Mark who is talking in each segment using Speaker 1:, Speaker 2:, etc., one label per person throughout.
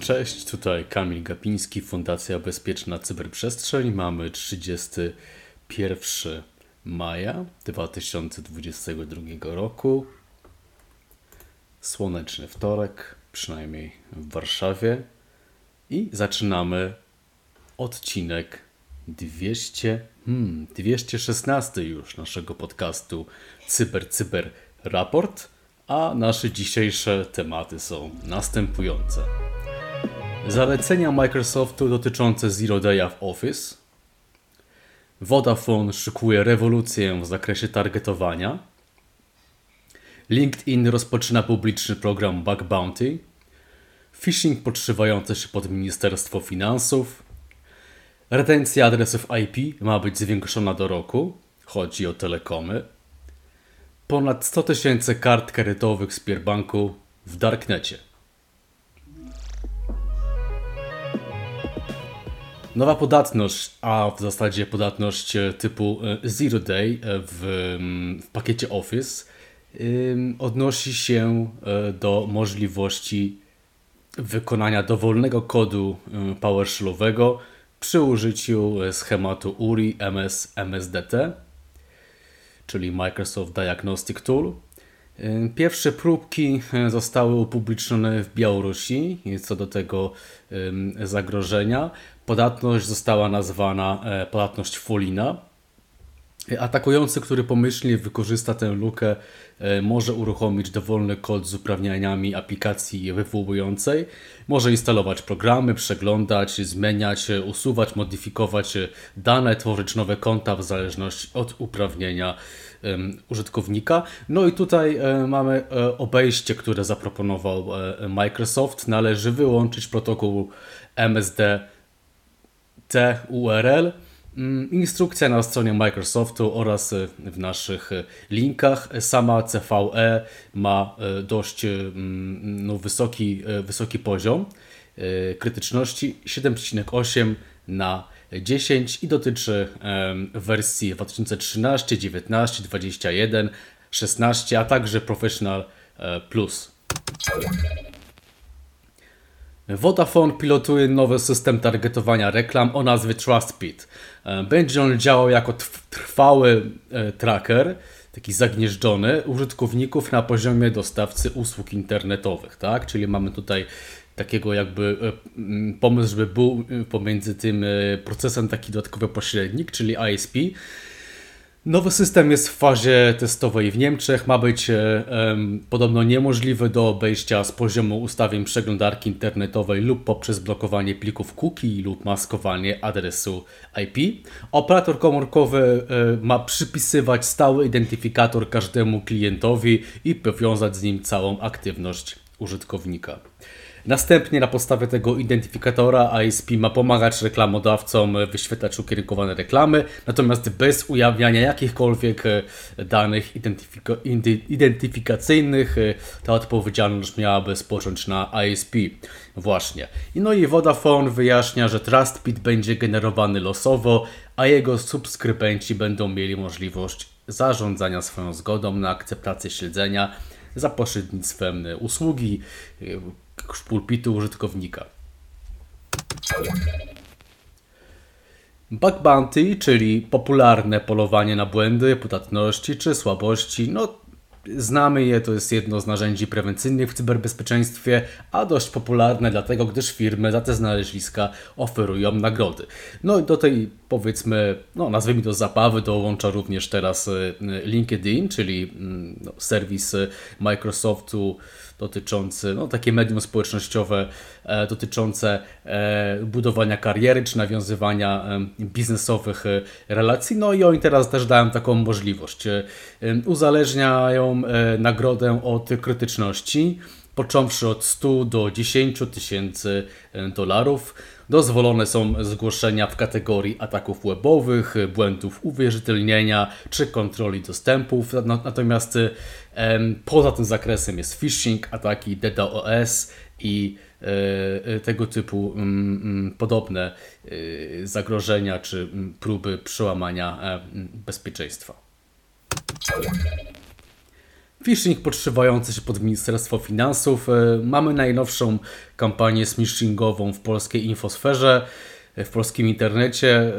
Speaker 1: Cześć, tutaj Kamil Gapiński, Fundacja Bezpieczna Cyberprzestrzeń. Mamy 31 maja 2022 roku. Słoneczny wtorek, przynajmniej w Warszawie. I zaczynamy odcinek 200, hmm, 216 już naszego podcastu Cyber Cyber Raport, a nasze dzisiejsze tematy są następujące. Zalecenia Microsoftu dotyczące Zero Day w Office. Vodafone szykuje rewolucję w zakresie targetowania. LinkedIn rozpoczyna publiczny program Bug Bounty. Phishing podszywający się pod Ministerstwo Finansów. Retencja adresów IP ma być zwiększona do roku. Chodzi o telekomy. Ponad 100 tysięcy kart kredytowych z Pierbanku w Darknecie. Nowa podatność, a w zasadzie podatność e, typu e, Zero Day e, w, w pakiecie Office odnosi się do możliwości wykonania dowolnego kodu PowerShellowego przy użyciu schematu URI MS MSDT, czyli Microsoft Diagnostic Tool. Pierwsze próbki zostały upublicznione w Białorusi co do tego zagrożenia. Podatność została nazwana e, podatność Folina. Atakujący, który pomyślnie wykorzysta tę lukę, e, może uruchomić dowolny kod z uprawnieniami aplikacji wywołującej. Może instalować programy, przeglądać, zmieniać, usuwać, modyfikować dane, tworzyć nowe konta w zależności od uprawnienia użytkownika. No i tutaj e, mamy obejście, które zaproponował Microsoft. Należy wyłączyć protokół MSD TURL. Mm, instrukcja na stronie Microsoftu oraz e, w naszych e, linkach. Sama CVE ma e, dość mm, no, wysoki, wysoki poziom krytyczności 7,8 na 10 i dotyczy wersji 2013, 19, 21, 16, a także Professional Plus. Vodafone pilotuje nowy system targetowania reklam o nazwie TrustPit. E, będzie on działał jako trwały e, tracker, taki zagnieżdżony, użytkowników na poziomie dostawcy usług internetowych. Tak? Czyli mamy tutaj takiego jakby e, pomysł, żeby był pomiędzy tym procesem taki dodatkowy pośrednik, czyli ISP, Nowy system jest w fazie testowej w Niemczech. Ma być e, podobno niemożliwy do obejścia z poziomu ustawień przeglądarki internetowej lub poprzez blokowanie plików cookie lub maskowanie adresu IP. Operator komórkowy e, ma przypisywać stały identyfikator każdemu klientowi i powiązać z nim całą aktywność użytkownika. Następnie na podstawie tego identyfikatora ISP ma pomagać reklamodawcom wyświetlać ukierunkowane reklamy, natomiast bez ujawniania jakichkolwiek e, danych identyfika identyfikacyjnych e, ta odpowiedzialność miałaby spocząć na ISP. Właśnie. No i Vodafone wyjaśnia, że TrustPit będzie generowany losowo, a jego subskrybenci będą mieli możliwość zarządzania swoją zgodą na akceptację śledzenia za pośrednictwem usługi e, pulpitu użytkownika. Bug bounty, czyli popularne polowanie na błędy, podatności czy słabości, no Znamy je, to jest jedno z narzędzi prewencyjnych w cyberbezpieczeństwie, a dość popularne dlatego, gdyż firmy za te znaleziska oferują nagrody. No i do tej powiedzmy, no nazwijmy to zabawy, dołącza również teraz y, LinkedIn, czyli mm, no, serwis Microsoftu dotyczący, no takie medium społecznościowe e, dotyczące e, budowania kariery czy nawiązywania e, biznesowych relacji. No i oni teraz też dają taką możliwość. Uzależniają e, nagrodę od krytyczności, począwszy od 100 do 10 tysięcy dolarów. Dozwolone są zgłoszenia w kategorii ataków webowych, błędów uwierzytelnienia czy kontroli dostępów. Natomiast poza tym zakresem jest phishing, ataki DDoS i e, tego typu mm, mm, podobne e, zagrożenia czy mm, próby przełamania e, bezpieczeństwa. Phishing podszywający się pod Ministerstwo Finansów. Mamy najnowszą kampanię smishingową w polskiej infosferze, w polskim internecie.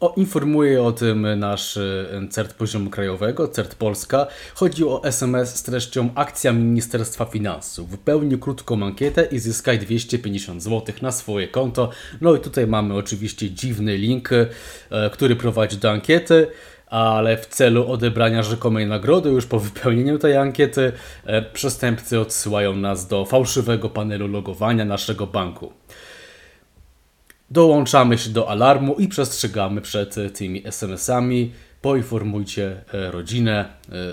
Speaker 1: O, informuje o tym nasz e, CERT poziomu krajowego, CERT Polska. Chodzi o SMS z treścią Akcja Ministerstwa Finansów. Wypełnij krótką ankietę i zyskaj 250 zł na swoje konto. No i tutaj mamy oczywiście dziwny link, e, który prowadzi do ankiety ale w celu odebrania rzekomej nagrody już po wypełnieniu tej ankiety e, przestępcy odsyłają nas do fałszywego panelu logowania naszego banku dołączamy się do alarmu i przestrzegamy przed tymi SMS-ami. Poinformujcie e, rodzinę,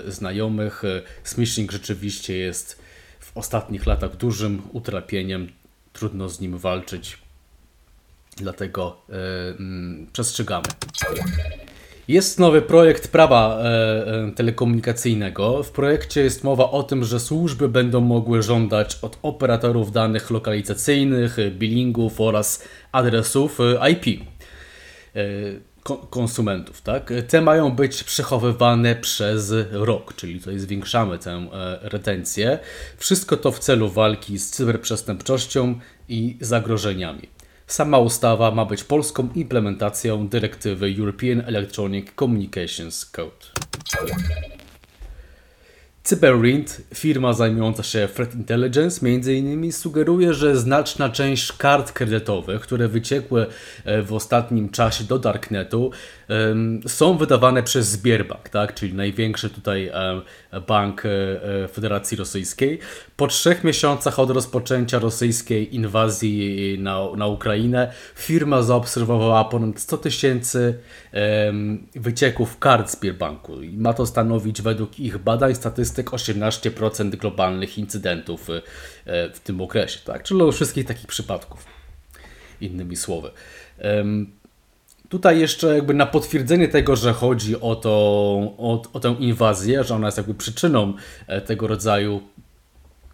Speaker 1: e, znajomych. Smishing rzeczywiście jest w ostatnich latach dużym utrapieniem. Trudno z nim walczyć. Dlatego yy, przestrzegamy. Jest nowy projekt prawa e, e, telekomunikacyjnego. W projekcie jest mowa o tym, że służby będą mogły żądać od operatorów danych lokalizacyjnych, billingów oraz adresów e, IP e, konsumentów. Tak? Te mają być przechowywane przez rok, czyli tutaj zwiększamy tę e, retencję. Wszystko to w celu walki z cyberprzestępczością i zagrożeniami. Sama ustawa ma być polską implementacją dyrektywy European Electronic Communications Code. CyberRint, firma zajmująca się threat intelligence, m.in. sugeruje, że znaczna część kart kredytowych, które wyciekły e, w ostatnim czasie do Darknetu, są wydawane przez Sberbank, tak? czyli największy tutaj bank e, e, Federacji Rosyjskiej. Po trzech miesiącach od rozpoczęcia rosyjskiej inwazji na, na Ukrainę, firma zaobserwowała ponad 100 tysięcy wycieków kart Sberbanku. I ma to stanowić według ich badań statystyk 18% globalnych incydentów e, w tym okresie, tak? czyli wszystkich takich przypadków, innymi słowy. Tutaj jeszcze jakby na potwierdzenie tego, że chodzi o, to, o, o tę inwazję, że ona jest jakby przyczyną e, tego rodzaju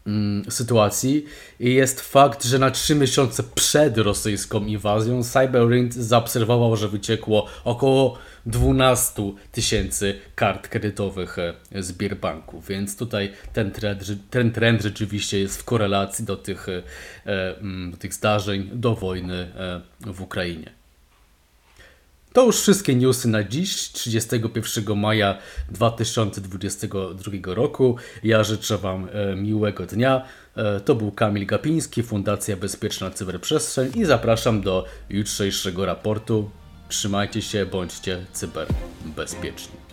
Speaker 1: mm, sytuacji jest fakt, że na trzy miesiące przed rosyjską inwazją CyberRint zaobserwował, że wyciekło około 12 tysięcy kart kredytowych e, z Bierbanku, więc tutaj ten trend, ten trend rzeczywiście jest w korelacji do tych, e, mm, do tych zdarzeń, do wojny w Ukrainie. To już wszystkie newsy na dziś, 31 maja 2022 roku. Ja życzę Wam e, miłego dnia. E, to był Kamil Gapiński, Fundacja Bezpieczna Cyberprzestrzeń i zapraszam do jutrzejszego raportu. Trzymajcie się, bądźcie cyberbezpieczni.